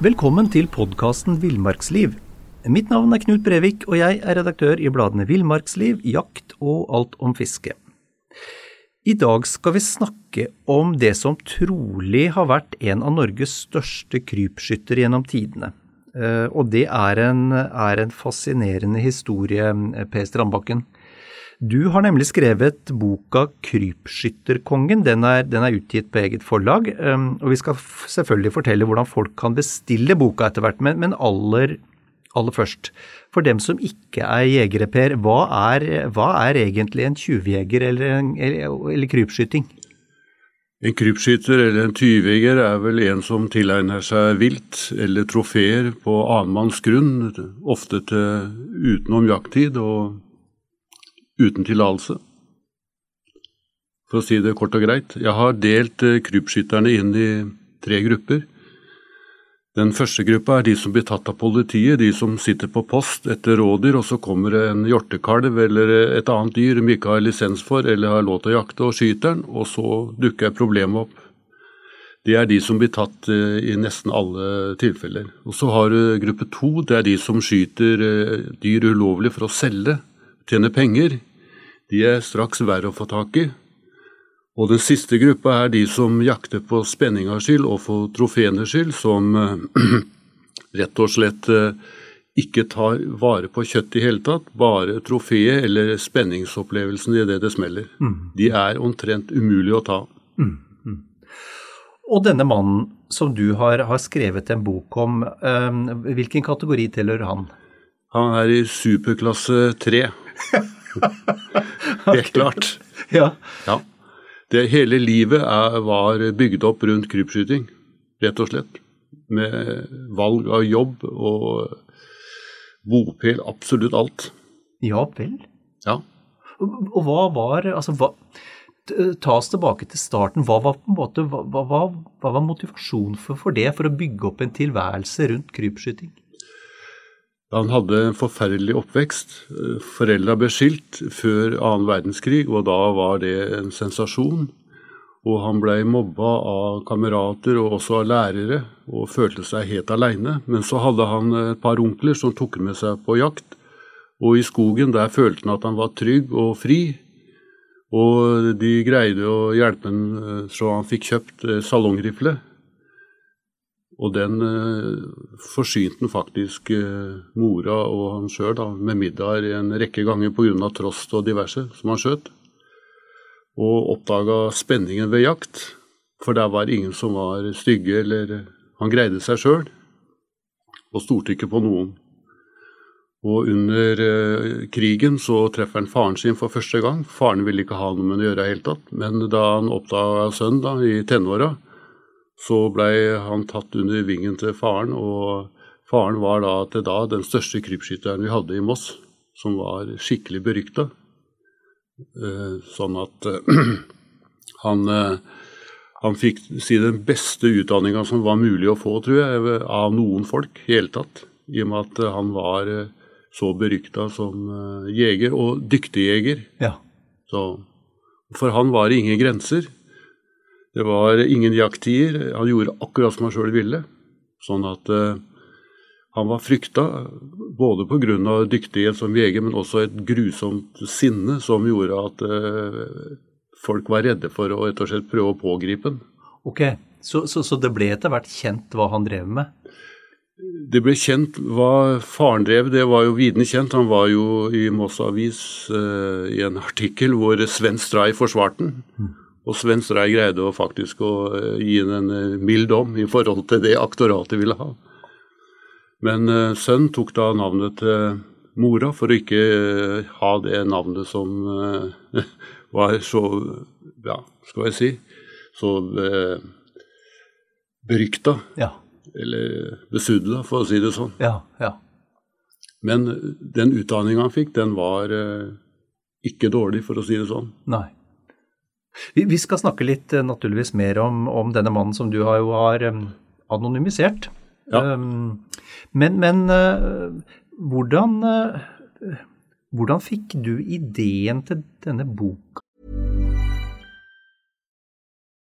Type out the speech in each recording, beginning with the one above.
Velkommen til podkasten Villmarksliv. Mitt navn er Knut Brevik, og jeg er redaktør i bladene Villmarksliv, Jakt og Alt om fiske. I dag skal vi snakke om det som trolig har vært en av Norges største krypskytter gjennom tidene. Eh, og det er en, er en fascinerende historie, Per Strandbakken. Du har nemlig skrevet boka 'Krypskytterkongen'. Den er, den er utgitt på eget forlag. Um, og vi skal selvfølgelig fortelle hvordan folk kan bestille boka etter hvert. Men, men aller, aller, først, for dem som ikke er jegere, Per. Hva er, hva er egentlig en tjuvjeger eller, eller, eller krypskyting? En krypskytter eller en tyvjeger er vel en som tilegner seg vilt eller trofeer på annenmanns grunn, ofte til utenom jakttid. og uten tillatelse. For å si det kort og greit. Jeg har delt eh, krypskytterne inn i tre grupper. Den første gruppa er de som blir tatt av politiet, de som sitter på post etter rådyr, og så kommer det en hjortekalv eller et annet dyr de ikke har lisens for eller har lov til å jakte, og skyter den, og så dukker problemet opp. Det er de som blir tatt eh, i nesten alle tilfeller. Og Så har du gruppe to, det er de som skyter eh, dyr ulovlig for å selge, tjene penger de er straks verre å få tak i. Og den siste gruppa er de som jakter på spenningas skyld og for trofeenes skyld, som eh, rett og slett eh, ikke tar vare på kjøtt i hele tatt, bare trofeet eller spenningsopplevelsen i det det smeller. Mm. De er omtrent umulig å ta. Mm. Mm. Og denne mannen som du har, har skrevet en bok om, um, hvilken kategori tilhører han? Han er i superklasse tre. Helt klart. Ja. ja. Det hele livet er, var bygd opp rundt krypskyting, rett og slett. Med valg av jobb og bopel, absolutt alt. Ja vel. Ja. Og, og hva var altså hva, Ta oss tilbake til starten. Hva var, måte, hva, hva, hva var motivasjonen for, for, det, for å bygge opp en tilværelse rundt krypskyting? Han hadde en forferdelig oppvekst. Foreldra ble skilt før annen verdenskrig, og da var det en sensasjon. Og han blei mobba av kamerater og også av lærere, og følte seg helt aleine. Men så hadde han et par onkler som tok med seg på jakt, og i skogen der følte han at han var trygg og fri. Og de greide å hjelpe ham eh, så han fikk kjøpt eh, salongrifle og den eh, forsynte han faktisk eh, mora og han sjøl med middag en rekke ganger pga. trost og diverse som han skjøt. Og oppdaga spenningen ved jakt, for der var ingen som var stygge eller Han greide seg sjøl og stolte ikke på noen. Og under eh, krigen så treffer han faren sin for første gang. Faren ville ikke ha noe med det å gjøre i det hele tatt, men da han oppdaga sønnen da, i tenåra, så blei han tatt under vingen til faren, og faren var da til da den største krypskytteren vi hadde i Moss, som var skikkelig berykta. Eh, sånn at eh, han, eh, han fikk si den beste utdanninga som var mulig å få, tror jeg, av noen folk i hele tatt. I og med at han var så berykta som jeger, og dyktig jeger. Ja. Så, for han var det ingen grenser. Det var ingen jakttider. Han gjorde akkurat som han sjøl ville. Sånn at uh, han var frykta både pga. dyktighet som jeger, men også et grusomt sinne som gjorde at uh, folk var redde for å rett og slett prøve å pågripe ham. Ok, så, så, så, det ble etter hvert kjent hva han drev med? Det ble kjent hva faren drev, det var jo vidende kjent. Han var jo i Moss Avis uh, i en artikkel hvor Sven Stray forsvarte den. Mm. Og Sven Stray greide å faktisk å eh, gi henne en eh, mild dom i forhold til det aktoratet ville ha. Men uh, sønnen tok da navnet til mora for å ikke ha det navnet som var så Ja, skal jeg si så berykta. Ja. Eller besudla, for å si det sånn. Ja, ja. Men den utdanninga han fikk, den var ikke dårlig, for å si det sånn. Nei. Vi, skal snakke litt eh, naturligvis mer om, om, denne mannen som du har, jo har anonymisert. Ja. men, men eh, hvordan, eh, hvordan fikk du ideen til denne boka?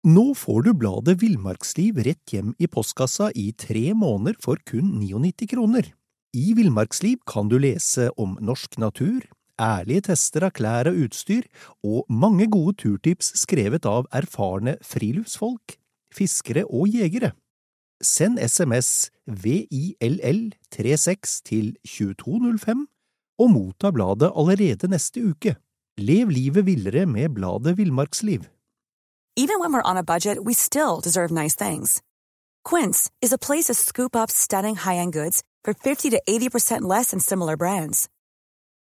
Nå får du bladet Villmarksliv rett hjem i postkassa i tre måneder for kun 99 kroner. I Villmarksliv kan du lese om norsk natur, ærlige tester av klær og utstyr, og mange gode turtips skrevet av erfarne friluftsfolk, fiskere og jegere. Send SMS VILL36 til 2205 og motta bladet allerede neste uke. Lev livet villere med bladet Villmarksliv. Even when we're on a budget, we still deserve nice things. Quince is a place to scoop up stunning high-end goods for 50 to 80% less than similar brands.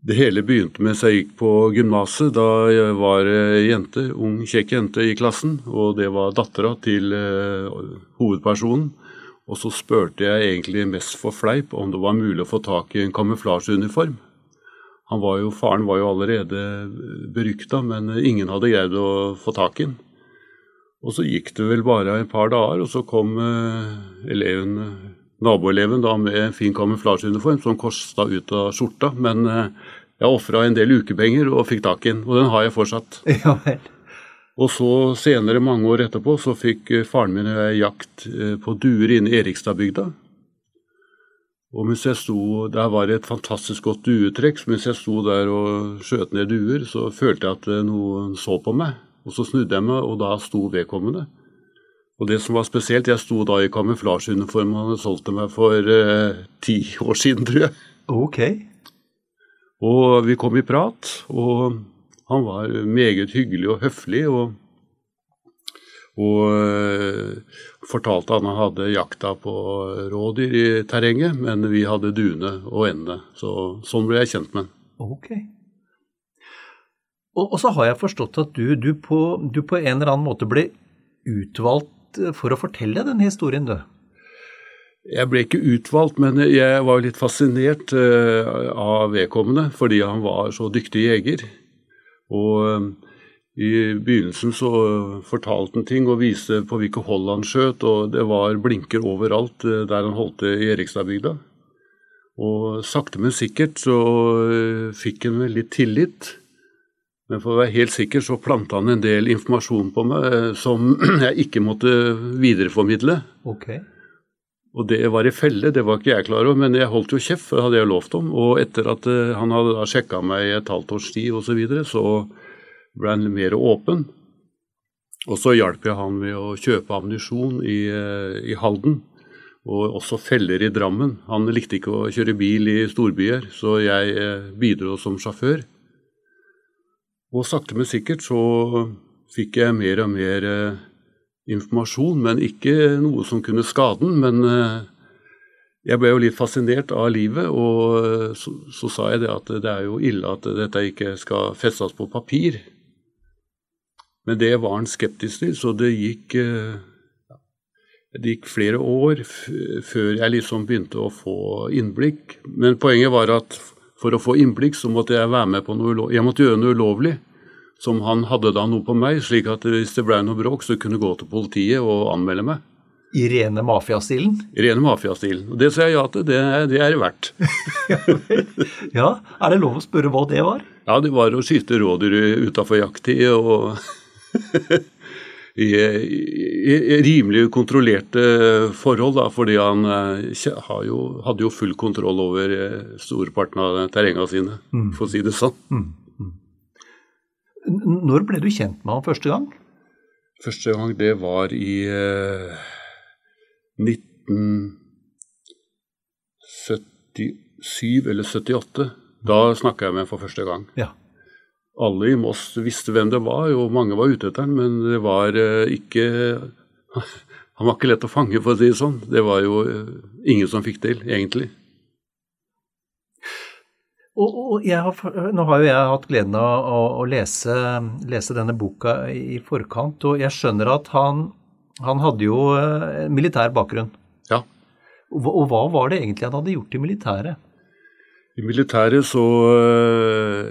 Det hele begynte mens jeg gikk på gymnaset. Da jeg var jente, ung, kjekk jente i klassen. Og det var dattera til uh, hovedpersonen. Og så spurte jeg egentlig mest for fleip om det var mulig å få tak i en kamuflasjeuniform. Han var jo, Faren var jo allerede berykta, men ingen hadde greid å få tak i den. Og så gikk det vel bare et par dager, og så kom uh, eleven, naboeleven da med en fin kamuflasjeuniform som kosta ut av skjorta. Men uh, jeg ofra en del ukepenger og fikk tak i den, og den har jeg fortsatt. Ja vel. Og så senere, mange år etterpå, så fikk eh, faren min jakt på duer inne i Erikstadbygda. Og mens jeg sto, Der var det et fantastisk godt duetrekk. så Mens jeg sto der og skjøt ned duer, så følte jeg at noen så på meg. Og så snudde jeg meg, og da sto vedkommende. Og det som var spesielt, jeg sto da i kamuflasjeuniform han hadde solgt til meg for eh, ti år siden, tror jeg. Ok. Og vi kom i prat, og han var meget hyggelig og høflig. og og øh, fortalte han hadde jakta på rådyr i terrenget, men vi hadde duene og endene. Så, sånn ble jeg kjent med ham. Ok. Og, og, så har jeg forstått at du, du, på, du, på, en eller annen måte ble utvalgt for å fortelle den historien, du? Jeg ble ikke utvalgt, men jeg var litt fascinert uh, av vedkommende fordi han var så dyktig jeger. Og uh, i begynnelsen så fortalte han ting og viste på hvilke hold han skjøt, og det var blinker overalt der han holdt til i Erikstadbygda. Og sakte, men sikkert så fikk han litt tillit. Men for å være helt sikker så planta han en del informasjon på meg eh, som jeg ikke måtte videreformidle. Okay. Og det var i felle, det var ikke jeg klar over, men jeg holdt jo kjeft, for det hadde jeg lovt om. Og etter at eh, han hadde sjekka meg i et halvt års tid osv., så, videre, så ble han mer åpen. Og så hjalp jeg han med å kjøpe ammunisjon i, eh, i Halden og også feller i Drammen. Han likte ikke å kjøre bil i storbyer, så jeg bidro som sjåfør. Og sakte, men sikkert så fikk jeg mer og mer eh, informasjon, men ikke noe som kunne skade den. Men eh, jeg ble jo litt fascinert av livet, og eh, så, så, sa jeg det at det er jo ille at dette ikke skal festes på papir. Men det var han skeptisk til, så det gikk, det gikk flere år før jeg liksom begynte å få innblikk. Men poenget var at for å få innblikk så måtte jeg være med på noe Jeg måtte gjøre noe ulovlig som han hadde da noe på meg, slik at hvis det ble noe bråk, så kunne jeg gå til politiet og anmelde meg. I rene mafiastilen? I rene mafiastilen. Og det sa jeg ja til. Det, det er det verdt. ja, Er det lov å spørre hva det var? Ja, det var å skyte rådyr utafor jakttid og i, i, i, rimelig kontrollerte forhold, da, fordi han eh, jo, hadde jo full kontroll over eh, storparten av terrengene sine, mm. for å si det sånn. Mm. Når ble du kjent med ham første gang? Første gang det var i eh, 1977 eller 78. Da snakka jeg med ham for første gang. Ja. Alle i Moss visste hvem det var, og mange var ute etter ham, men det var eh, ikke Han var ikke lett å fange, for å si det sånn. Det var jo eh, ingen som fikk til, egentlig. Og, og har, nå har jo jeg hatt gleden av å, å lese, lese, denne boka i forkant, og jeg skjønner at han, han hadde jo eh, militær bakgrunn. Ja. Og hva var det egentlig han hadde gjort i militæret? I militæret så øh,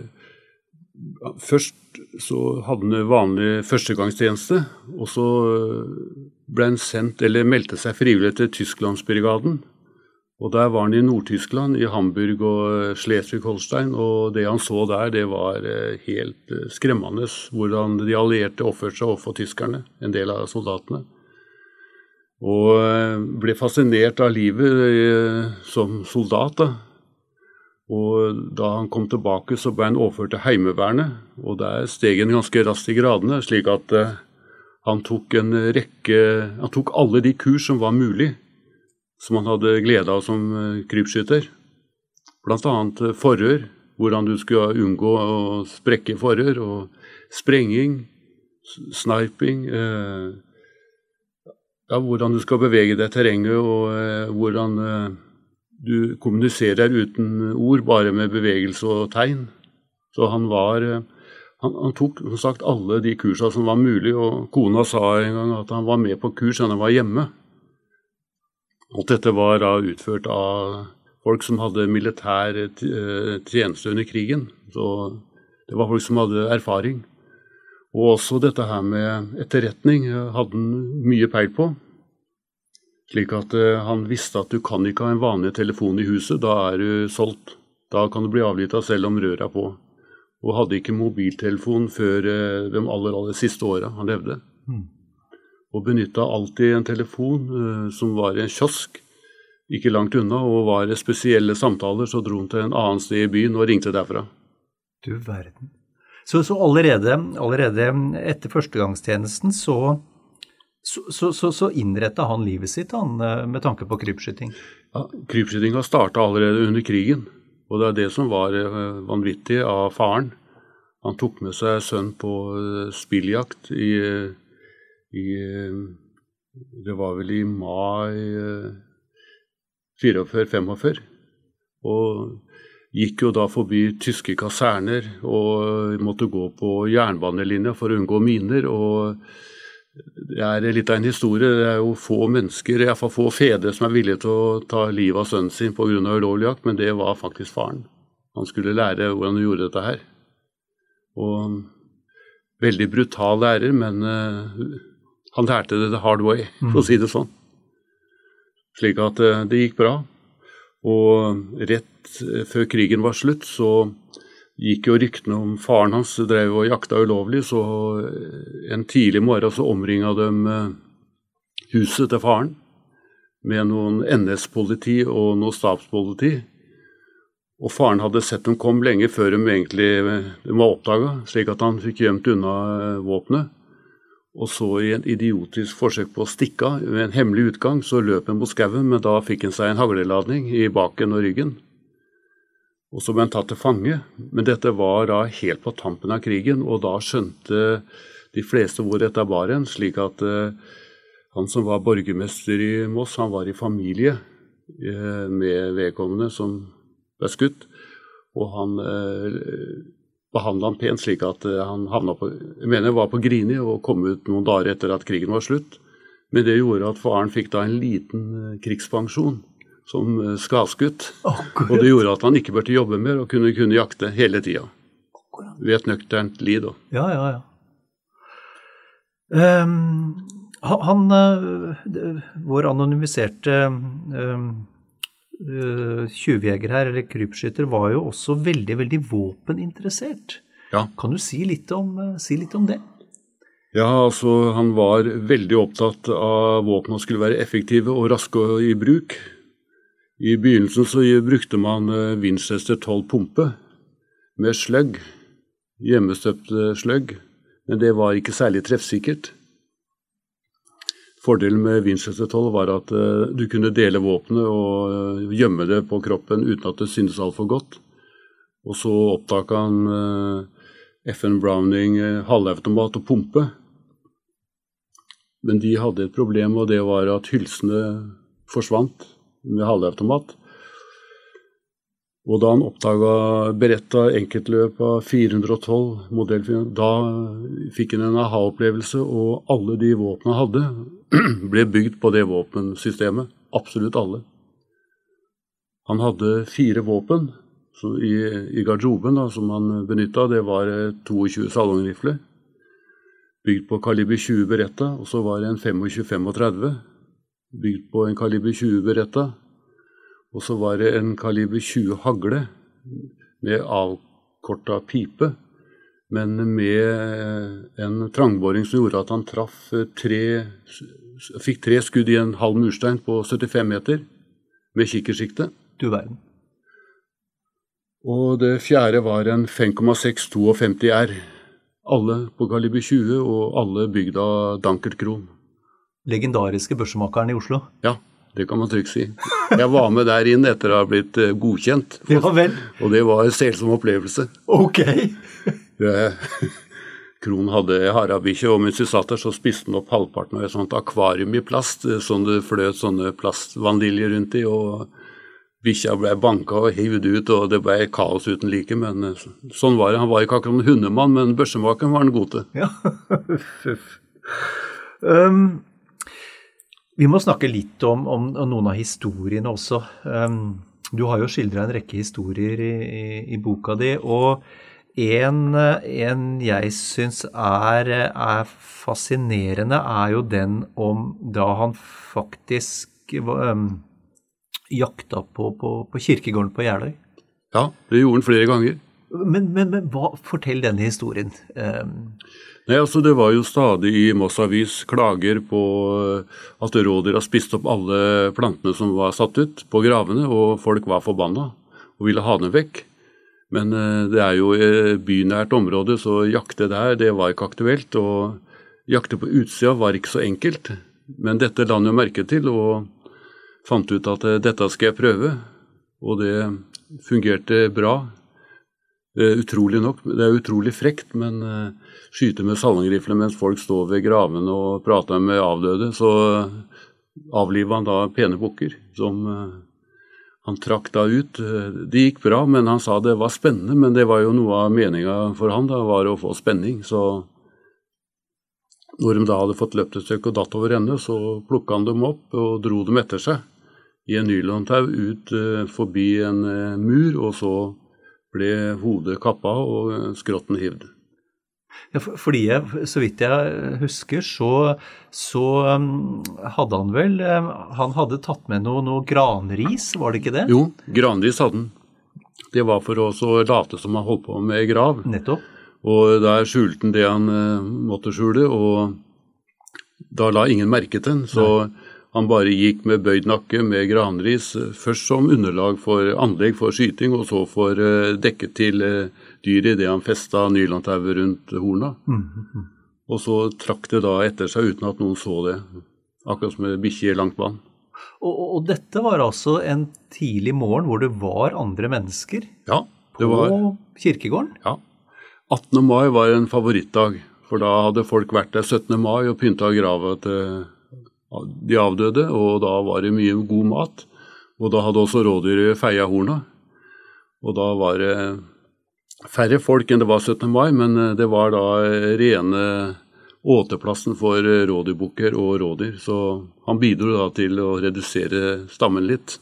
Først så hadde han vanlig førstegangstjeneste, og så øh, ble han sendt, eller meldte seg frivillig til Tysklandsbrigaden. Og Der var han i Nord-Tyskland, i Hamburg og øh, Schleswig-Holstein. Og det han så der, det var helt skremmende hvordan de allierte oppførte seg overfor tyskerne, en del av soldatene. Og ble fascinert av livet som soldat. da og da han kom tilbake, så ble han overført til Heimevernet, og der steg han ganske raskt i gradene, slik at uh, han tok en rekke Han tok alle de kurs som var mulig, som han hadde glede av som uh, krypskytter. Blant annet uh, forhør, hvordan du skulle unngå å sprekke forhør, og sprenging, sniping ja, Hvordan du skal bevege deg i terrenget, og hvordan du kommuniserer uten ord, bare med bevegelse og tegn. Så han var eh, han, han tok som sagt alle de kursene som var mulig, og kona sa en gang at han var med på kurs da han var hjemme. Alt dette var da utført av folk som hadde militær eh, tjeneste under krigen. Så det var folk som hadde erfaring. Og også dette her med etterretning eh, hadde han mye peil på. Slik at uh, han visste at du kan ikke ha en vanlig telefon i huset, da er du solgt. Da kan du bli avlytta selv om røret er på. Og hadde ikke mobiltelefon før uh, de aller, aller siste åra han levde. Mm. Og benytta alltid en telefon uh, som var i en kiosk ikke langt unna, og var det spesielle samtaler, så dro han til en annen sted i byen og ringte derfra. Du verden. Så, så allerede, allerede etter førstegangstjenesten så så, så, så, så innretta han livet sitt han, eh, med tanke på krypskyting? Ja, Krypskytinga starta allerede under krigen. Og det er det som var eh, vanvittig av faren. Han tok med seg sønnen på eh, spilljakt i, i Det var vel i mai 44-45. Og gikk jo da forbi tyske kaserner og måtte gå på jernbanelinja for å unngå miner. og det er litt av en historie. Det er jo få mennesker, iallfall få fedre, som er villige til å ta livet av sønnen sin pga. ulovlig jakt, men det var faktisk faren. Han skulle lære hvordan du gjorde dette her. Og veldig brutal lærer, men uh, han lærte det the hard way, for å si det sånn. Slik at uh, det gikk bra. Og rett før krigen var slutt, så gikk jo ryktene om faren hans drev og jakta ulovlig, så en tidlig morgen så omringa de eh, huset til faren med noen NS-politi og noe stabspoliti. Og faren hadde sett dem komme lenge før de egentlig de var oppdaga, slik at han fikk gjemt unna eh, våpenet. Og så i en idiotisk forsøk på å stikke av ved en hemmelig utgang, så løp han mot skauen, men da fikk han seg en hagleladning i baken og ryggen. Og så ble han tatt til fange. Men dette var da helt på tampen av krigen, og da skjønte de fleste hvor dette var hen, slik at uh, han som var borgermester i Moss, han var i familie uh, med vedkommende som ble skutt. Og han eh, behandla han pent, slik at uh, han havna på jeg mener var på Grini og kom ut noen dager etter at krigen var slutt. Men det gjorde at faren fikk da en liten krigspensjon som eh, skadeskutt. Og det gjorde at han ikke burde jobbe mer og kunne, kunne jakte hele tida. Ved et nøkternt liv. Da. Ja, ja, ja. Um, han, uh, vår anonymiserte um, uh, tjuvjeger her, eller krypskytter, var jo også veldig, veldig våpeninteressert. Ja. Kan du si litt, om, si litt om det? Ja, altså Han var veldig opptatt av våpnene skulle være effektive og raske i bruk. I begynnelsen så brukte man eh, Winchester 12 pumpe med sløgg, hjemmestøpt sløgg, men det var ikke særlig treffsikkert. Fordelen med Winchester 12 var at uh, du kunne dele våpenet og gjemme det på kroppen uten at det syntes altfor godt. Og så oppdaga han FN Browning halvautomat og pumpe. Men de hadde et problem, og det var at hylsene forsvant med halvautomat. Og da han oppdaga beretta enkeltløp av 412 modell, da fikk han en aha-opplevelse, og alle de våpnene han hadde, ble bygd på det våpensystemet. Absolutt alle. Han hadde fire våpen i, i, garderoben som han benytta. Det var 22 salongrifler bygd på kaliber 20 Beretta, og så var det en 25-35 bygd på en kaliber 20 Beretta. Og så var det en kaliber 20 hagle med avkorta pipe, men med en trangboring som gjorde at han traff tre Fikk tre skudd i en halv murstein på 75 meter med kikkersikte. Du verden. Og det fjerde var en 5,652 R. Alle på kaliber 20, og alle bygd av Dankert Kron. Legendariske børsemakeren i Oslo? Ja, det kan man trygt si. Jeg var med der inn etter å ha blitt eh, godkjent. Ja vel. Og det var en selsom opplevelse. Ok. Kronen hadde harabikkje, og mens vi satt der, så spiste han opp halvparten av et sånt akvarium i plast som det fløt sånne plastvandiljer rundt i. og Bikkja ble banka og hivd ut, og det ble kaos uten like. Men eh, sånn var det. Han var ikke akkurat en hundemann, men børsemakeren var han god til. Ja, um, vi må snakke litt om, om, om noen av historiene også. Um, du har jo skildra en rekke historier i, i, i boka di. og en, en jeg syns er, er, fascinerende, er jo den om da han faktisk um, jakta på, på, på, kirkegården på Jeløy. Ja, det gjorde han flere ganger. Men, men, men hva, fortell denne historien. Um, Nei, altså Det var jo stadig i Moss Avis klager på eh, at rådyr har spist opp alle plantene som var satt ut på gravene, og folk var forbanna og ville ha dem vekk. Men eh, det er jo bynært område, så jakte der det var ikke aktuelt. Og jakte på utsida var ikke så enkelt. Men dette la han jo merke til, og fant ut at eh, dette skal jeg prøve. Og det fungerte bra. Utrolig nok. Det er utrolig frekt, men skyte med salongrifle mens folk står ved gravene og prater med avdøde, så avliva han da pene bukker som eh, han trakk da ut. Det gikk bra, men han sa det var spennende. Men det var jo noe av meninga for han da, var å få spenning. Så når de da hadde fått løpt et stykke og datt over ende, så plukka han dem opp og dro dem etter seg i en nylontau ut eh, forbi en eh, mur, og så ble hodet kappa og skrotten hivd. Ja, fordi jeg, så vidt jeg husker, så, så um, hadde han vel um, Han hadde tatt med noe, noe, granris, var det ikke det? Jo, granris hadde han. Det var for å late som han holdt på med grav. Nettopp. Og der skjulte han det han uh, måtte skjule, og da la ingen merke til den. Så Nei. Han bare gikk med bøyd nakke med granris, først som underlag for anlegg for skyting, og så for uh, dekket til dyr dyret idet han festa nylontauet rundt horna. Mm. Og så trakk det da etter seg uten at noen så det. Akkurat som en bikkje i langt vann. Og, og, dette var altså en tidlig morgen hvor det var andre mennesker ja, det var, på kirkegården? Ja. 18. mai var en favorittdag, for da hadde folk vært der 17. mai og pynta grava til de avdøde, og da var det mye god mat. Og da hadde også rådyret feia horna. Og da var det færre folk enn det var 17. mai, men eh, det var da rene åteplassen for rådyrbukker og rådyr. Så han bidro da til å redusere stammen litt,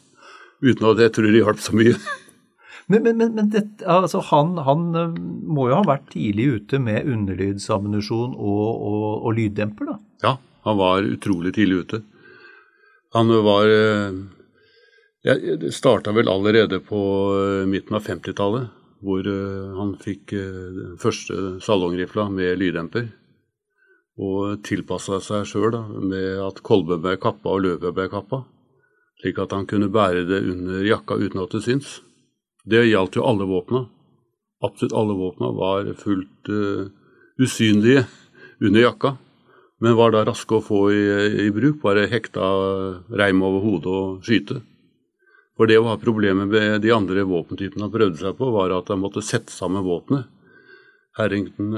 uten at jeg tror det hjalp så mye. Men, men, men, men det, altså han, han, eh, må jo ha vært tidlig ute med underlydsammunisjon og, og, og lyddemper, da? Ja, han var utrolig tidlig ute. Han var jeg, Det starta vel allerede på eh, midten av 50-tallet, hvor eh, han fikk den første salongrifla med lyddemper. Og tilpassa seg sjøl med at Kolbe ble kappa og løpet ble kappa. Slik at han kunne bære det under jakka uten at det syns. Det gjaldt jo alle våpna. Absolutt alle våpna var fullt uh, usynlige under jakka men var da raske å få i, i bruk. Bare hekta reim over hodet og skyte. For det var problemet med de andre våpentypene han prøvde seg på, var at han måtte sette sammen våpenet. Harrington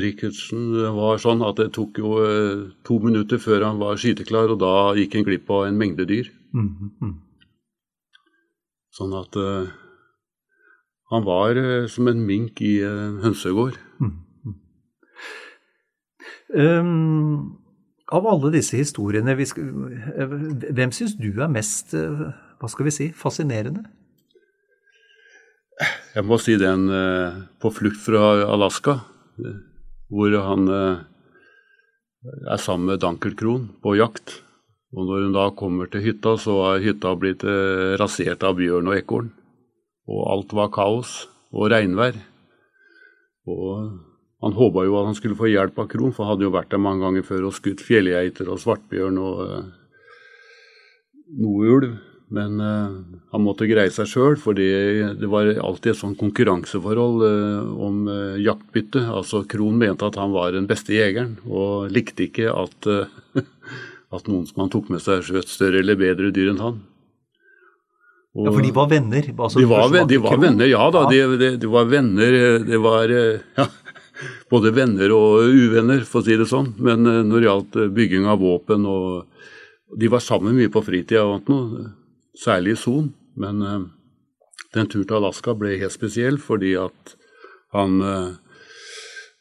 Richardson var sånn at det tok jo eh, to minutter før han var skyteklar, og da gikk han glipp av en mengde dyr. Mm -hmm. Sånn at uh, han var uh, som en mink i en hønsegård. Mm. Um, av alle disse historiene, hvem syns du er mest uh, hva skal vi si, fascinerende? Jeg må si den eh, på flukt fra Alaska, hvor han er sammen med Dankelkron på jakt. Og når hun da kommer til hytta, så er hytta blitt rasert av bjørn og ekorn. Og alt var kaos og regnvær. Og han håpa jo at han skulle få hjelp av Krohn, for han hadde jo vært der mange ganger før og skutt fjellgeiter og svartbjørn og uh, noe ulv. Men uh, han måtte greie seg sjøl, for det var alltid et sånn konkurranseforhold uh, om uh, jaktbytte. Altså Krohn mente at han var den beste jegeren, og likte ikke at, at noen som han tok med seg, skjøt større eller bedre dyr enn han. Og, ja, For de var venner? Altså, de, var, de var venner, ja da. Ja. De, de, de, var venner. Det var ja, både venner og uvenner, for å si det sånn. Men eh, når det gjaldt eh, bygging av våpen og De var sammen mye på fritida og noe, særlig i Son. Men uh, den turen til Alaska ble helt spesiell fordi at han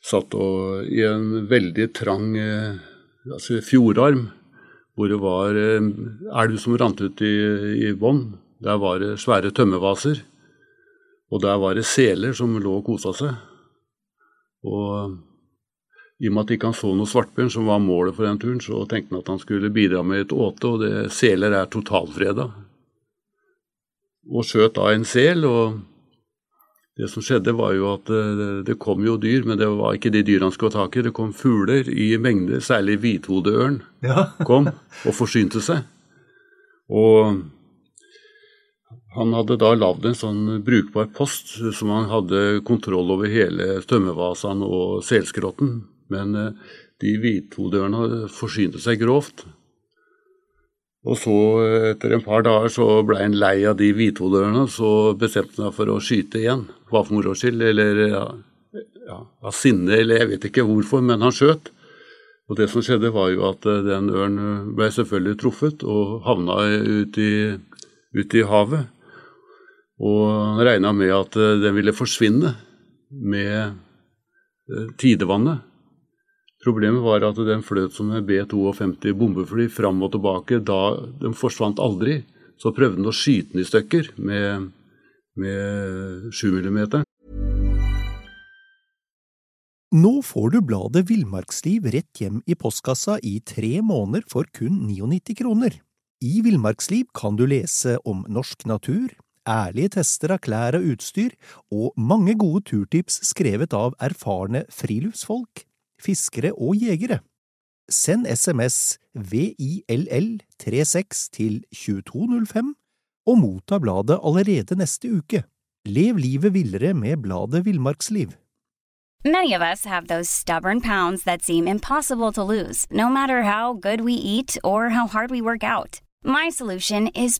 satt og, i en veldig trang altså fjordarm hvor det var elv som rant ut i, i bånn. Der var det svære tømmervaser. Og der var det seler som lå og kosa seg. Og i og med at ikke han så noe svartbjørn, som var målet for den turen, så tenkte han at han skulle bidra med et åte, og det, seler er totalfreda. Og skjøt da en sel, og det som skjedde, var jo at det, det kom jo dyr, men det var ikke de dyra han skulle ha tak i. Det kom fugler i mengder, særlig hvithodeørn ja. kom og forsynte seg. Og han hadde da lagd en sånn brukbar post som han hadde kontroll over hele tømmervasene og selskrotten. Men eh, de hvithodørene forsynte seg grovt. Og så, etter en par dager, så ble han lei av de hvithodørene, så bestemte han for å skyte igjen. Hva for moro skyld, eller ja, ja, av sinne, eller jeg vet ikke hvorfor, men han skjøt. Og det som skjedde, var jo at eh, den ørnen ble selvfølgelig truffet og havna ute i, ut i havet. Og regna med at eh, den ville forsvinne med eh, tidevannet. Problemet var at den fløt som en B-52 bombefly fram og tilbake. Da Den forsvant aldri. Så prøvde den å skyte den i stykker med, med 7 mm. Nå får du bladet Villmarksliv rett hjem i postkassa i tre måneder for kun 99 kroner. I Villmarksliv kan du lese om norsk natur, ærlige tester av klær og utstyr, og mange gode turtips skrevet av erfarne friluftsfolk, fiskere og jegere. Send SMS VILL36 til 2205 og motta bladet allerede neste uke. Lev livet villere med bladet Villmarksliv. Many of us have those stubborn pounds that seem impossible to lose, no matter how good we eat or how hard we work out. My solution is.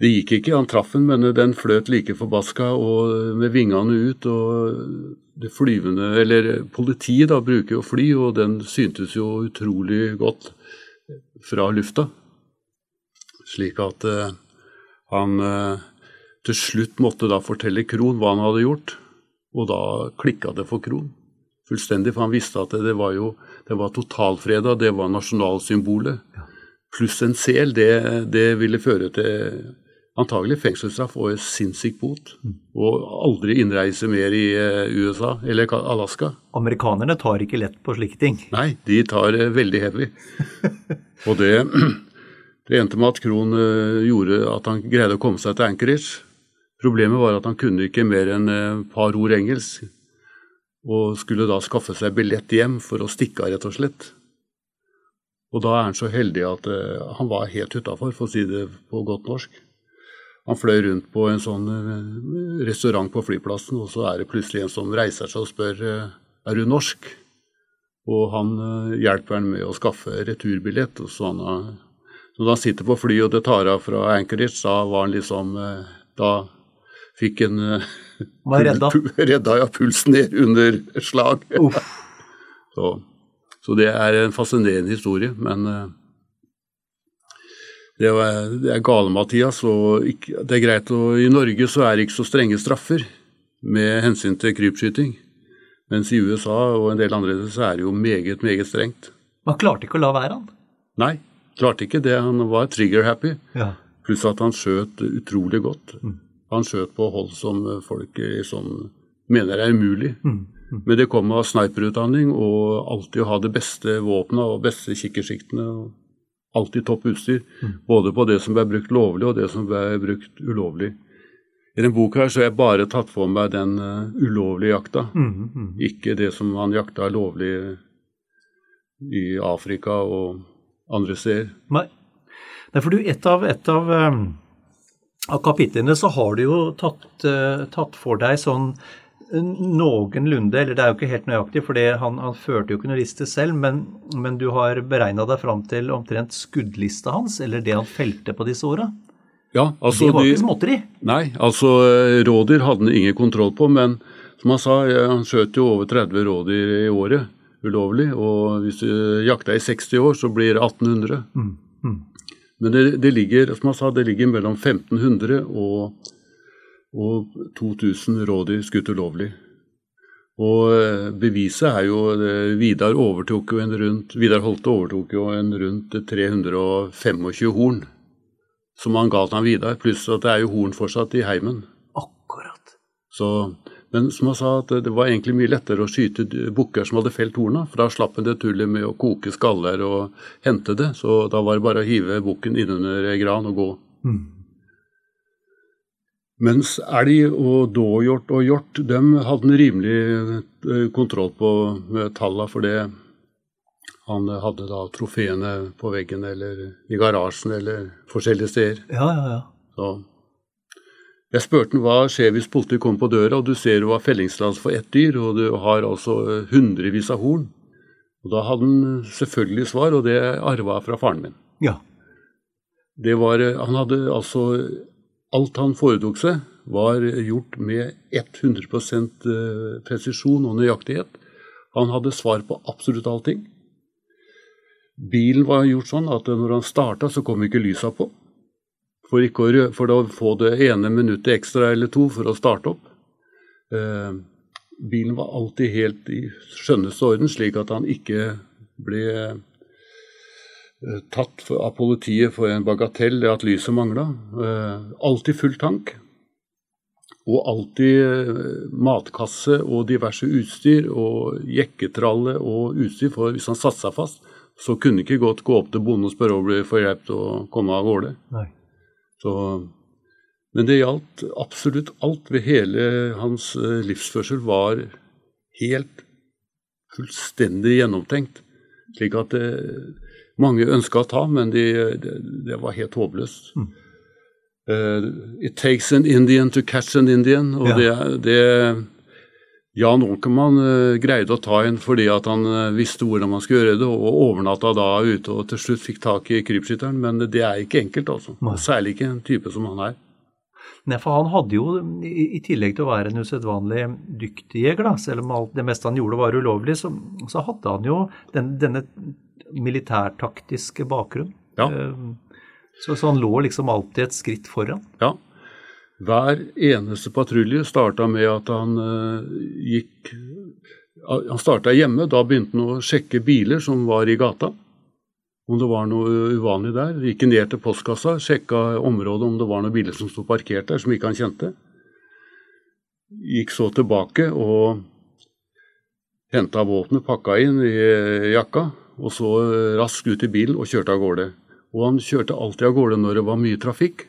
Det gikk ikke, han traff den, men den fløt like forbaska og med vingene ut. og det flyvende, eller Politiet da bruker jo fly, og den syntes jo utrolig godt fra lufta. Slik at uh, han uh, til slutt måtte da fortelle Krohn hva han hadde gjort, og da klikka det for Krohn. Fullstendig, for han visste at det, det var jo det var totalfreda, det var nasjonalsymbolet. Pluss en sel, det, det ville føre til antagelig fengselsstraff og sinnssyk bot. Og aldri innreise mer i eh, USA eller Alaska. Amerikanerne tar ikke lett på slike ting. Nei, de tar eh, veldig heavy. og det, det endte med at Krohn eh, gjorde at han greide å komme seg til Anchorage. Problemet var at han kunne ikke mer enn et par ord engelsk, og skulle da skaffe seg billett hjem for å stikke av, rett og slett. Og da er han så heldig at han var helt utafor, for å si det på godt norsk. Han fløy rundt på en sånn eh, restaurant på flyplassen, og så er det plutselig en som reiser seg og spør eh, er du norsk. Og han eh, hjelper han med å skaffe returbillett. og så han, Når han sitter på flyet og det tar av fra Anchorage, da var han liksom Da fikk en eh, Var redda. redda ja, pulsen ned under slag. Så, så det er en fascinerende historie, men det, var, det er gale, Mathias. Og ikke, det er greit å, I Norge så er det ikke så strenge straffer med hensyn til krypskyting. Mens i USA og en del andre så er det jo meget, meget strengt. Man klarte ikke å la være, han. Nei, klarte ikke det. Han var trigger-happy. Ja. Pluss at han skjøt utrolig godt. Han skjøt på hold som folk liksom mener er umulig. Men det kom av sniperutdanning og alltid å ha det beste våpenet og beste kikkertsiktene. Alltid topp utstyr. Både på det som ble brukt lovlig og det som ble brukt ulovlig. I den boka her så har jeg bare tatt for meg den uh, ulovlige jakta. Ikke det som han jakta lovlig i Afrika og andre steder. Nei. Nei, for du, et av, et av, um, av kapitlene så har du jo tatt, uh, tatt for deg sånn noenlunde, eller det er jo ikke helt nøyaktig, for han, han førte jo ikke noe liste selv, men, men du har beregna deg fram til omtrent skuddlista hans, eller det han felte på disse åra. Ja, altså Det var ikke småtteri. Nei, altså rådyr hadde han ingen kontroll på, men som han sa, han skjøt jo over 30 rådyr i året ulovlig, og hvis du jakter i 60 år, så blir det 1800. Men det, det ligger, som han sa, det ligger mellom 1500 og, og 2000 rådyr skutt ulovlig. Og eh, beviset er jo eh, Vidar overtok jo en rundt, Vidar Holte overtok jo en rundt 325 horn som han ga til han Vidar, pluss at det er jo horn fortsatt i heimen. Akkurat. Så, men som han sa, at det var egentlig mye lettere å skyte bukker som hadde felt horna, for da slapp en det tullet med å koke skaller og hente det. Så da var det bare å hive bukken innunder gran og gå. Mens elg og dåhjort og hjort, de hadde en rimelig eh, kontroll på med tallene, for det han hadde da trofeene på veggen eller i garasjen eller forskjellige steder. Ja, ja, ja. Så jeg spurte hva skjer hvis politiet kommer på døra, og du ser du har fellingstillatelse for ett dyr, og du har altså hundrevis av horn. Og Da hadde han selvfølgelig svar, og det arva jeg fra faren min. ja. Det var, han hadde altså Alt han foretok seg, var gjort med 100 eh, presisjon og nøyaktighet. Han hadde svar på absolutt allting. Bilen var gjort sånn at når han starta, så kom ikke lysa på. For, ikke å, for å få det ene minuttet ekstra eller to for å starte opp. Eh, bilen var alltid helt i skjønneste orden, slik at han ikke ble tatt for, av politiet for en bagatell, det at lyset mangla. Eh, alltid full tank. Og alltid eh, matkasse og diverse utstyr og jekketralle og utstyr. For hvis han satte seg fast, så kunne ikke godt gå opp til bonden og spørre om å bli forhjelpt og komme av gårde. Nei. Så, men det gjaldt absolutt alt ved hele hans eh, livsførsel var helt fullstendig gjennomtenkt. Slik at eh, mange ønska å ta, men de, det, det var helt håpløst. Eh, it takes an Indian to catch an Indian. Og Ja. det, det Jan Olkemann uh, greide å ta en fordi at han uh, visste hvordan man skulle gjøre det, og overnatta da ute og til slutt fikk tak i krypskytteren. Men det er ikke enkelt, altså. Nei. Særlig ikke en type som han er. Nei, for han hadde jo, i, i tillegg til å være en usedvanlig dyktig jeger, da, selv om alt det meste han gjorde var ulovlig, så, så hadde han jo den, denne militærtaktiske bakgrunn. Ja. Eh, Så, så han lå liksom alltid et skritt foran. Ja. Hver eneste patrulje starta med at han uh, gikk Han starta hjemme. Da begynte han å sjekke biler som var i gata. Om det var noe uvanlig der. Gikk ned til postkassa, sjekka området om det var noen biler som sto parkert der som ikke han kjente. Gikk så tilbake og henta våpenet, pakka inn i jakka, og så raskt ut i bilen og kjørte av gårde. Og han kjørte alltid av gårde når det var mye trafikk.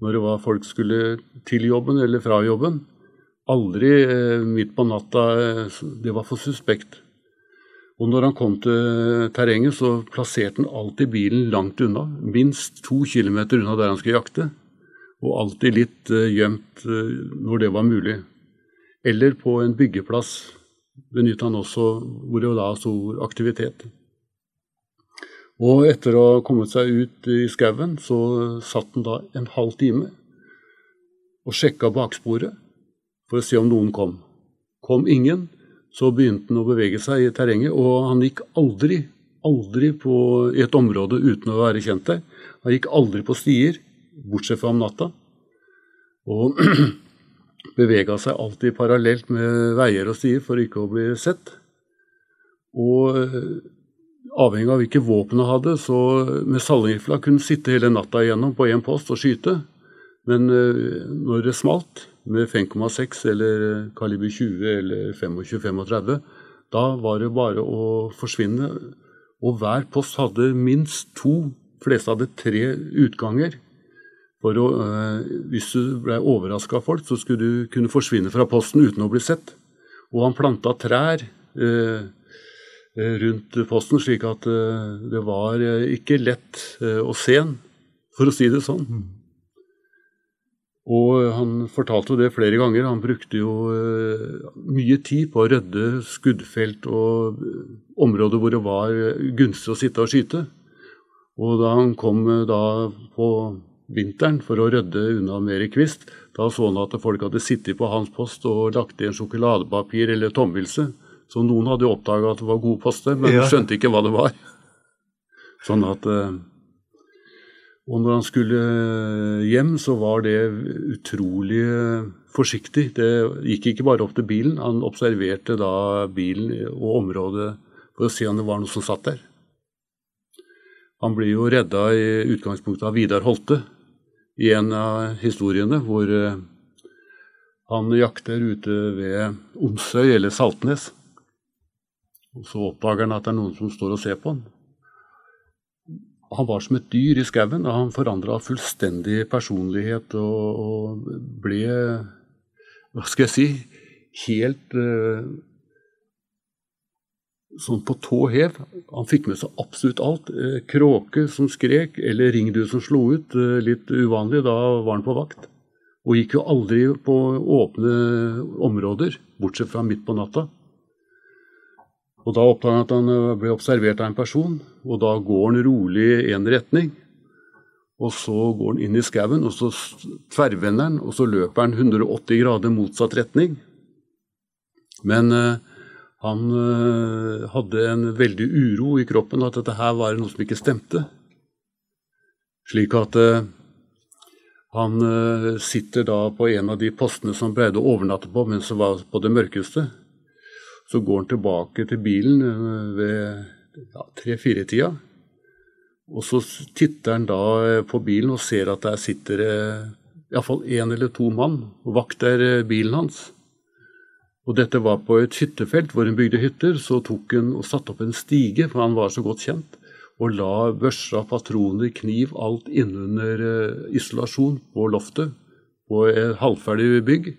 Når det var folk skulle til jobben eller fra jobben. Aldri eh, midt på natta. eh, Det var for suspekt. Og når han kom til terrenget, så plasserte han alltid bilen langt unna. Minst to kilometer unna der han skulle jakte. Og alltid litt eh, gjemt eh, når det var mulig. Eller på en byggeplass benytta han også hvor det da stor aktivitet. Og etter å ha kommet seg ut i skauen, så satt han da en halv time og sjekka baksporet for å se om noen kom. Kom ingen, så begynte han å bevege seg i terrenget, og han gikk aldri, aldri på, i et område uten å være kjent der. Han gikk aldri på stier, bortsett fra om natta. Og bevega seg alltid parallelt med veier og stier for ikke å bli sett. Og eh, avhengig av hvilke våpen han hadde, så med salgrifla kunne sitte hele natta igjennom på én post og skyte. Men eh, når det smalt, med 5,6 eller kaliber 20 eller 25-35, da var det bare å forsvinne. Og hver post hadde minst to, fleste hadde tre utganger. For å, øh, hvis du ble overraska av folk, så skulle du kunne forsvinne fra posten uten å bli sett. Og han planta trær øh, rundt posten, slik at øh, det var ikke lett å se den, for å si det sånn. Mm. Og han fortalte jo det flere ganger. Han brukte jo mye tid på å rydde skuddfelt og områder hvor det var gunstig å sitte og skyte. Og da han kom da på vinteren for å rydde unna mer kvist. Da så han at folk hadde sittet på hans post og lagt igjen sjokoladepapir eller tomvilse. Så noen hadde oppdaga at det var gode poster, men ja. skjønte ikke hva det var. Sånn at eh, Og når han skulle hjem, så var det utrolig eh, forsiktig. Det gikk ikke bare opp til bilen, han observerte da bilen og området for å se om det var noe som satt der. Han ble jo redda i utgangspunktet av Vidar Holte, i en av historiene hvor eh, han jakter ute ved Onsøy eller Saltnes. Og Så oppdager han at det er noen som står og ser på han. Han var som et dyr i skauen, og han forandra fullstendig personlighet og, og, ble Hva skal jeg si helt uh, sånn på tå hev. Han fikk med seg absolutt alt. Eh, kråke som skrek, eller ringdue som slo ut. Eh, litt uvanlig, da var han på vakt. Og gikk jo aldri på åpne områder, bortsett fra midt på natta. Og Da oppdager han at han eh, ble observert av en person, og da går han rolig i én retning. Og så går han inn i skauen, og så tverrvender han, og så løper han 180 grader motsatt retning. Men eh, han øh, hadde en veldig uro i kroppen, at dette her var noe som ikke stemte. Slik at øh, han øh, sitter da på en av de postene som å overnatte på mens det var på det mørkeste. Så går han tilbake til bilen ved ja, tre-fire-tida. Og så titter han da på bilen og ser at der sitter iallfall én eller to mann og vakter bilen hans. Og dette var på et hyttefelt hvor hun bygde hytter. Så tok hun og satte opp en stige, for han var så godt kjent, og la børsa, patroner, kniv, alt innunder uh, isolasjon på loftet på et halvferdig bygg.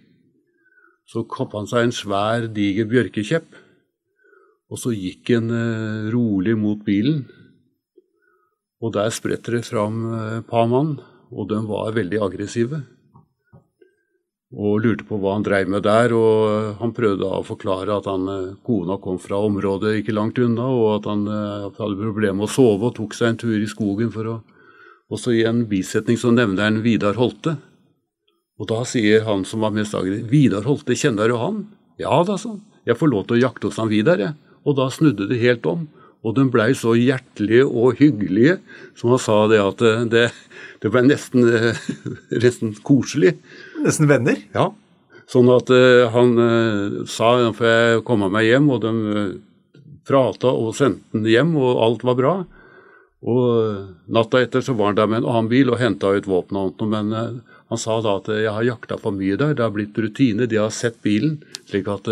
Så kappa han seg en svær, diger bjørkekjepp, og så gikk han uh, rolig mot bilen. Og der spretter det fram et uh, par mann, og de var veldig aggressive og lurte på hva han dreiv med der. og Han prøvde å forklare at han, eh, kona kom fra området ikke langt unna, og at han eh, hadde problemer med å sove og tok seg en tur i skogen for å Også i en bisetning så nevner han Vidar Holte. Og da sier han som var mest aggressiv, 'Vidar Holte, kjenner du han?' 'Ja da', han. 'Jeg får lov til å jakte hos han Vidar', jeg. Og da snudde det helt om. Og de blei så hjertelige og hyggelige, som han sa det at eh, det, det ble nesten, nesten koselig. Nesten venner? Ja. Sånn at uh, han uh, sa for jeg komme meg hjem, og de uh, prata og sendte den hjem, og alt var bra. Og natta etter så var han der med en annen bil og henta ut våpen og annet. Men han sa da at jeg har jakta for mye der, det har blitt rutine, de har sett bilen. Slik at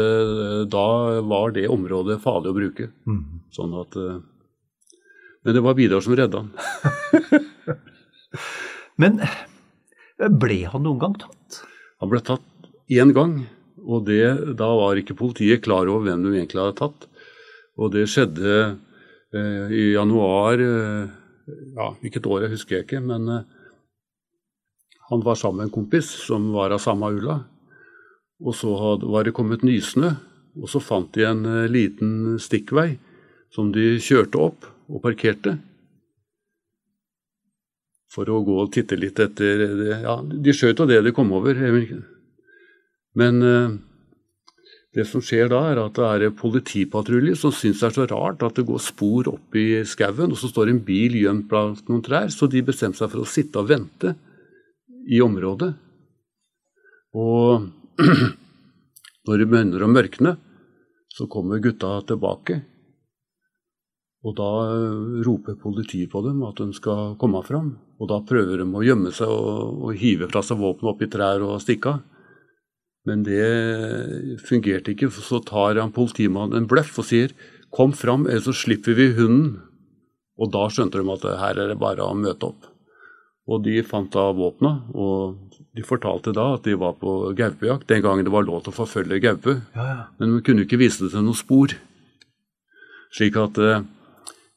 da var det området farlig å bruke. Mm. Sånn at Men det var Vidar som redda han. men ble han noen gang tatt? Han ble tatt én gang, og det, da var ikke politiet klar over hvem de egentlig hadde tatt. Og det skjedde eh, i januar eh, Ja, hvilket år jeg husker jeg ikke, men eh, han var sammen med en kompis som var av samme ulla. Og så had, var det kommet nysnø, og så fant de en eh, liten stikkvei som de kjørte opp og parkerte. For å gå og titte litt etter det. Ja, de skjøt jo det de kom over. Men eh, det som skjer da, er at det er en politipatrulje som syns det er så rart at det går spor opp i skauen, og så står en bil gjemt blant noen trær, så de bestemte seg for å sitte og vente i området. Og når det begynner å mørkne, så kommer gutta tilbake. Og da eh, roper politiet på dem at de skal komme fram. Og da prøver de å gjemme seg og, og hive fra seg våpenet i trær og stikke av. Men det fungerte ikke, for så tar han politimannen en bløff og sier 'kom fram, ellers så slipper vi hunden'. Og da skjønte de at her er det bare å møte opp. Og de fant da våpna, og de fortalte da at de var på gaupejakt den gangen det var lov til å forfølge gaupe. Ja, ja. Men de kunne ikke vise det til noe spor. Slik at eh,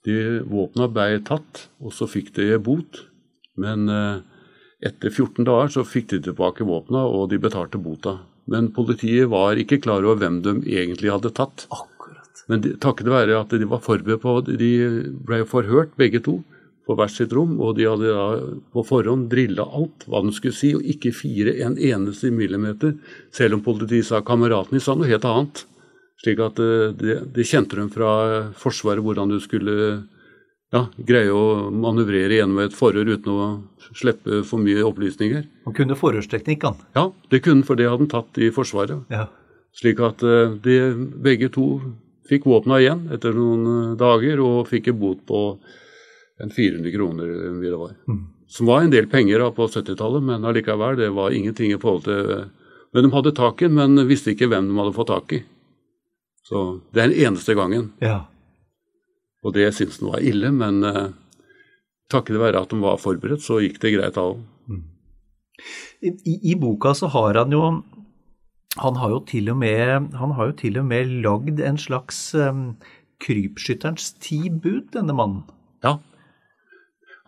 de våpna ble tatt, og så fikk de bot. Men eh, etter 14 dager så fikk de tilbake våpna, og de betalte bota. Men politiet var ikke klar over hvem de egentlig hadde tatt. Akkurat. Men de, takket være at de var forberedt på De ble forhørt, begge to, på hvert sitt rom. Og de hadde da på forhånd drilla alt hva de skulle si, og ikke fire en eneste millimeter. Selv om politiet sa kameraten de sa noe helt annet. Slik at det, de, de kjente dem fra Forsvaret hvordan du skulle ja, greie å manøvrere gjennom et forhør uten å slippe for mye opplysninger. Han kunne forhørsteknikk, han. Ja, det kunne for det hadde han tatt i Forsvaret. Ja. Slik at eh, de begge to fikk våpna igjen etter noen eh, dager, og fikk en bot på en 400 kroner, eller mye det var. Som var en del penger da, på 70-tallet, men allikevel, det var ingenting i forhold til Men de hadde tak i den, men visste ikke hvem de hadde fått tak i. Så det er den eneste gangen. ja. Og det syntes han var ille, men eh, takket være at de var forberedt, så gikk det greit av. I, I boka så har han jo han har jo til og med, han har jo til og med lagd en slags um, krypskytterens ti bud, denne mannen. Ja.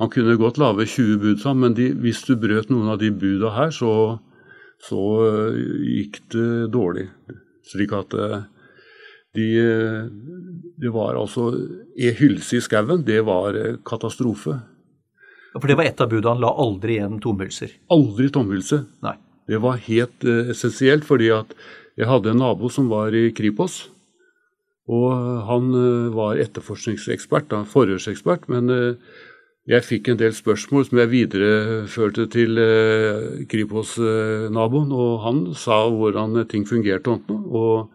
Han kunne godt lage 20 bud sammen, men de, hvis du brøt noen av de buda her, så, så uh, gikk det dårlig. Slik at eh, de, eh, det var altså E hylse i skauen, det var katastrofe. katastrofe. For det var et av budene, han la aldri igjen tomhylser. Aldri tomhylse. Nei. Det var helt uh, essensielt, fordi at jeg hadde en nabo som var i Kripos. Og han uh, var etterforskningsekspert, da, forhørsekspert, men uh, jeg fikk en del spørsmål som jeg videreførte til eh, Kripos-naboen, og han sa hvordan ting fungerte og eh,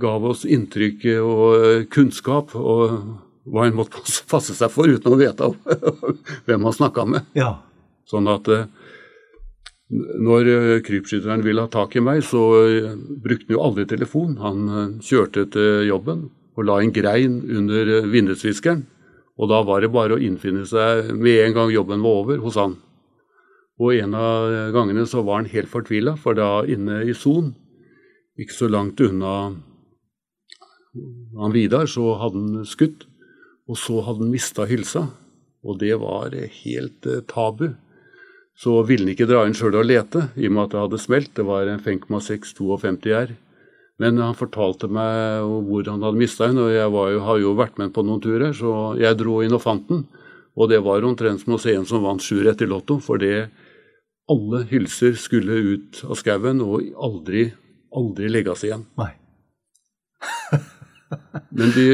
gav oss inntrykk og eh, kunnskap og hva en måtte passe- seg for uten å vite hvem han snakka med. Ja. Sånn at eh, når eh, krypskytteren ville ha tak i meg, så eh, brukte han jo aldri telefon. Han eh, kjørte til jobben og la en grein under eh, vindusviskeren. Og da var det bare å innfinne seg med en gang jobben var over hos han. Og en av gangene så var han helt fortvila, for da inne i Son, ikke så langt unna han Vidar, så hadde han skutt. Og så hadde han mista hylsa. Og det var helt eh, tabu. Så ville han ikke dra inn sjøl og lete, i og med at det hadde smelt. Det var en 5,652 R. Men han fortalte meg hvor han hadde mista den, og jeg jo, har jo vært med på noen turer, så jeg dro inn og fant den. Og det var omtrent som å se en som vant sju rett i Lotto, for det alle hylser skulle ut av skauen og aldri, aldri legges igjen. Nei. Men de,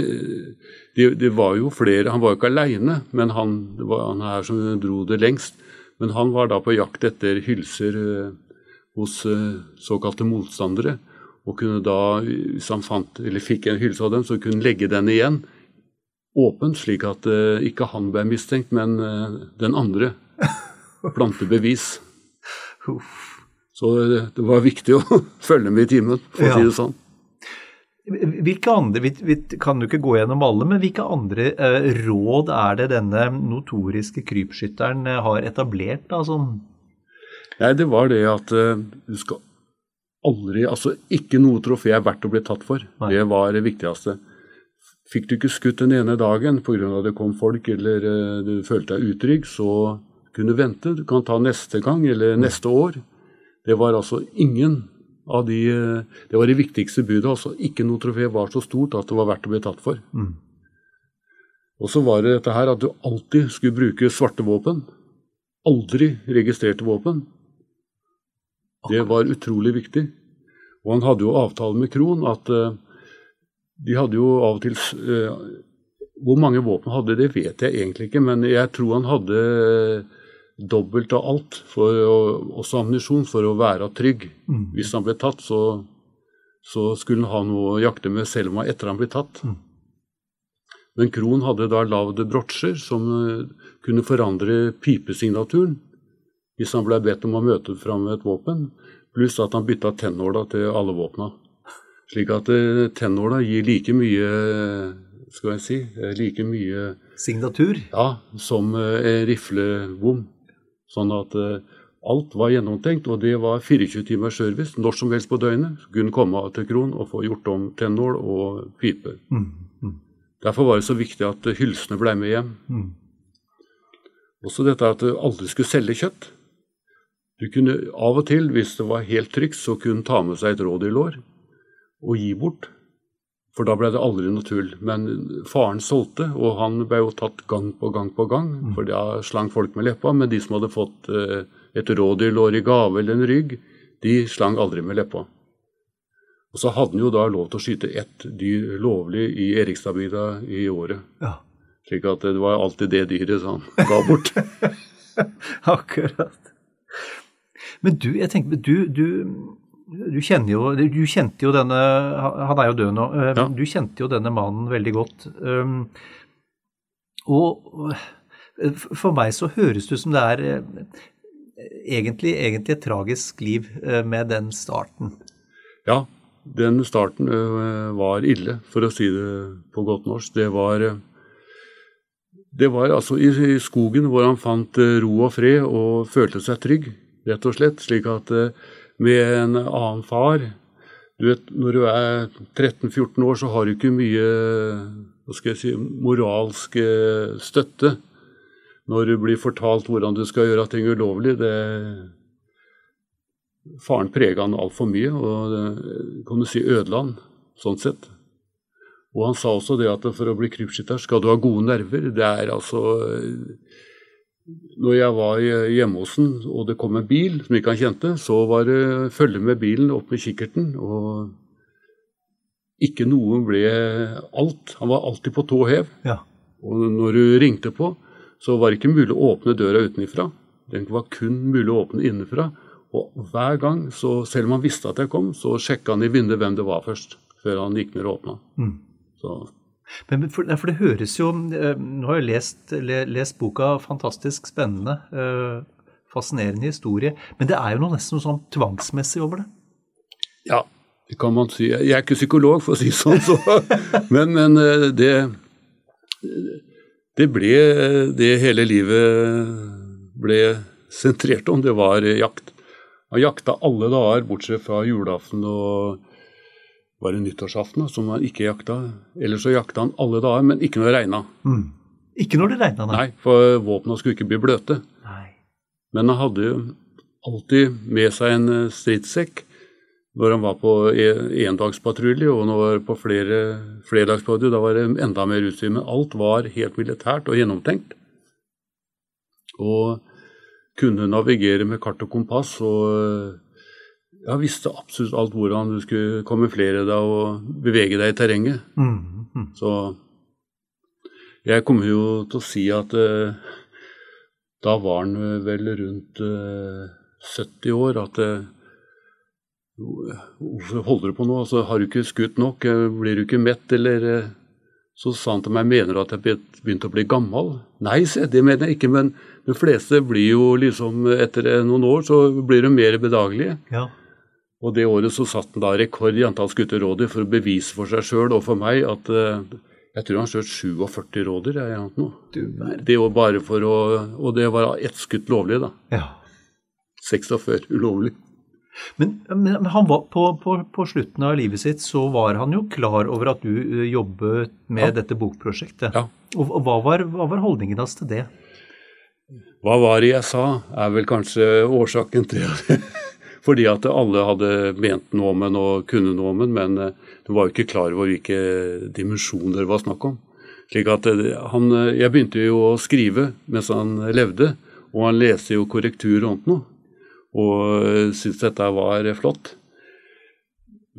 de, de var jo flere. Han var jo ikke aleine, men han, det var han her som dro det lengst. Men han var da på jakt etter hylser eh, hos eh, såkalte motstandere. Og kunne da, hvis han fant, eller fikk en hylse av dem, så kunne han legge den igjen åpent, slik at eh, ikke han ble mistenkt, men den andre. Plante bevis. Huff. Så det, det var viktig å følge med i timen, for å si det sånn. Hvilke andre, vi, vi kan jo ikke gå gjennom alle, men hvilke andre eh, råd er det denne notoriske krypskytteren eh, har etablert? Da, som, Nei, det var det at eh, du skal aldri Altså, ikke noe trofé er verdt å bli tatt for. Nei. Det var det viktigste. Fikk du ikke skutt den ene dagen pga. at det kom folk eller eh, du følte deg utrygg, så kunne du vente. Du kan ta neste gang eller neste år. Det var altså ingen av de eh, Det var det viktigste budet. altså Ikke noe trofé var så stort at det var verdt å bli tatt for. Mm. Og så var det dette her at du alltid skulle bruke svarte våpen. aldri registrerte våpen. Det var utrolig viktig. Og han hadde jo avtale med Krohn at uh, de hadde jo av og til uh, Hvor mange våpen hadde det, vet jeg egentlig ikke, men jeg tror han hadde dobbelt av alt, for å, også ammunisjon, for å være trygg. Mm. Hvis han ble tatt, så, så, skulle han ha noe å jakte med selv om han etter han ble tatt. Mm. Men Krohn hadde da lagd brotsjer som kunne forandre pipesignaturen hvis han ble bedt om å møte fram med et våpen, pluss at han bytta tennåla til alle våpna. Slik at uh, tennåla gir like mye skal jeg si, eh, like mye Signatur? Ja, som en riflebom. Sånn at uh, alt var gjennomtenkt, og det var 24 timers service når som helst på døgnet. Kunne komme til Kron og få gjort om tennål og pipe. Mm. Mm. Derfor var det så viktig at hylsene ble med hjem. Mm. Også dette at du aldri skulle selge kjøtt. Du kunne av og til, hvis det var helt trygt, så kunne ta med seg et rådyrlår og gi bort. For da ble det aldri noe tull. Men faren solgte, og han ble jo tatt gang på gang på gang. Mm. For da slang folk med leppa. Men de som hadde fått eh, et rådyrlår i gave eller en rygg, de slang aldri med leppa. Og så hadde han jo da lov til å skyte ett dyr lovlig i Erikstadbygda i året. Ja. Slik at det var alltid det dyret han ga bort. Akkurat. Men du, jeg tenker, du, du, du, jo, du kjente jo denne Han er jo død nå. men ja. Du kjente jo denne mannen veldig godt. Um, og for meg så høres det ut som det er eh, egentlig, egentlig et tragisk liv eh, med den starten. Ja, den starten var ille, for å si det på godt norsk. Det var det var altså i skogen hvor han fant ro og fred og følte seg trygg rett og slett. Slik at eh, med en annen far du vet, Når du er 13-14 år, så har du ikke mye hva skal jeg si, moralsk eh, støtte. Når du blir fortalt hvordan du skal gjøre ting ulovlig. det Faren prega han altfor mye, og kan du si ødela han sånn sett. Og han sa også det at for å bli krypskytter skal du ha gode nerver. Det er altså når jeg var hjemme hos han og det kom en bil som ikke han kjente, så var det følge med bilen opp med kikkerten. Og ikke noe ble alt. Han var alltid på tå hev. Ja. Og når du ringte på, så var det ikke mulig å åpne døra utenfra. Den var kun mulig å åpne innenfra. Og hver gang, så, selv om han visste at jeg kom, så sjekka han i vinduet hvem det var først. Før han gikk ned og åpna. Mm. Så men for, for, det høres jo eh, Nå har jeg lest, lest boka, fantastisk spennende. Eh, fascinerende historie. Men det er jo noe nesten noe sånn tvangsmessig over det? Ja, det kan man si. Jeg er ikke psykolog, for å si sånn, så. men, men eh, det, det ble det hele livet ble sentrert om. Det var jakt. Man jakta alle dager, bortsett fra julaften og var det nyttårsaften som han ikke jakta. Ellers så jakta han alle dager, men ikke når det regna. Mm. Ikke når det regna, nei. nei. For våpna skulle ikke bli bløte. Nei. Men han hadde jo alltid med seg en eh, stridssekk når han var på e-, endagspatrulje, og når han var på flere flerdagspatrulje, da var det enda mer utstyr. Men alt var helt militært og gjennomtenkt. Og kunne navigere med kart og kompass og jeg visste absolutt alt hvordan du skulle kamuflere deg og bevege deg i terrenget. Mm, mm. Så jeg kommer jo til å si at uh, da var han vel rundt uh, eh, 70 år. At uh, Hvorfor holder du på nå? Altså, har du ikke skutt nok? Blir du ikke mett, eller Så sa han til meg mener du at jeg begynte å bli gammel. Nei, se, det mener jeg ikke, men de fleste blir jo liksom Etter noen år så blir de mer bedagelige. Ja. Og det året så satt han da rekord i antall skutte rådyr for å bevise for seg sjøl og for meg at uh, jeg tror han skjøt 47 rådyr. Det var bare for å, Og det var ett skutt lovlig, da. Ja. 46 ulovlig. Men, men han var på, på, på, slutten av livet sitt så var han jo klar over at du uh, jobbet med ja. dette bokprosjektet. Ja. Og, og hva, var, hva var holdningen hans til det? Hva var det jeg sa, er vel kanskje årsaken til det. Fordi at alle hadde ment noe om den og kunne noe om den, men eh, de var jo ikke klar over hvilke dimensjoner det var snakk om. Slik at eh, han, eh, Jeg begynte jo å skrive mens han levde, Og han leste jo korrektur rundt noe, og syntes dette var flott.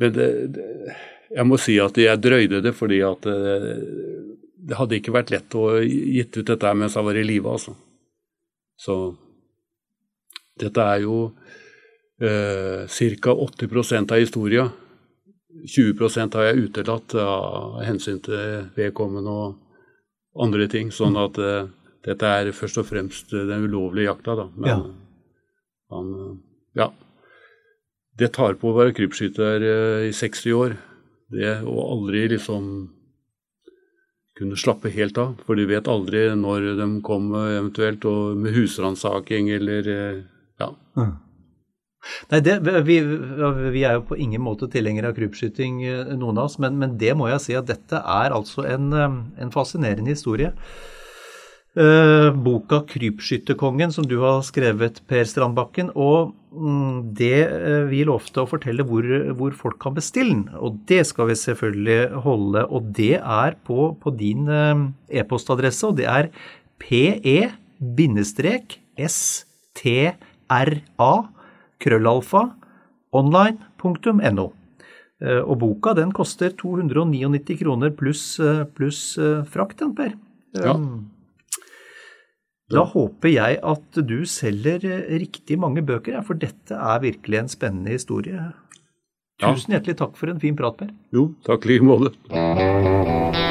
Men det, det, jeg må si at jeg drøyde det fordi at det, det hadde ikke vært lett å gitt ut dette mens jeg var i live, altså. Så dette er jo eh, ca. 80% av historia. 20% har jeg utelatt av hensyn til vedkommende og andre ting. Sånn at eh, dette er først og fremst den ulovlige jakta, da. Men Ja. han Ja. Det tar på å være krypskytter eh, i 60 år. Det å aldri liksom kunne slappe helt av. For de vet aldri når de kommer eventuelt, og med husransaking eller ja. Ja. Nei, det, vi, vi er jo på ingen måte tilhengere av krypskyting, eh, noen av oss, men, men det må jeg si at dette er altså en, eh, en fascinerende historie. Eh, boka 'Krypskytterkongen' som du har skrevet, Per Strandbakken. Og mm, det vi lovte å fortelle hvor, hvor folk kan bestille den. Og det skal vi selvfølgelig holde. Og det er på, på din e-postadresse, og det er pe-stra krøllalfa online.no. Eh, Og boka den koster 299 kroner pluss plus eh, frakt, Per. Ja. Da håper jeg at du selger eh, riktig mange bøker, for dette er virkelig en spennende historie. Tusen hjertelig takk for en fin prat, Per. Jo, takk i like måte.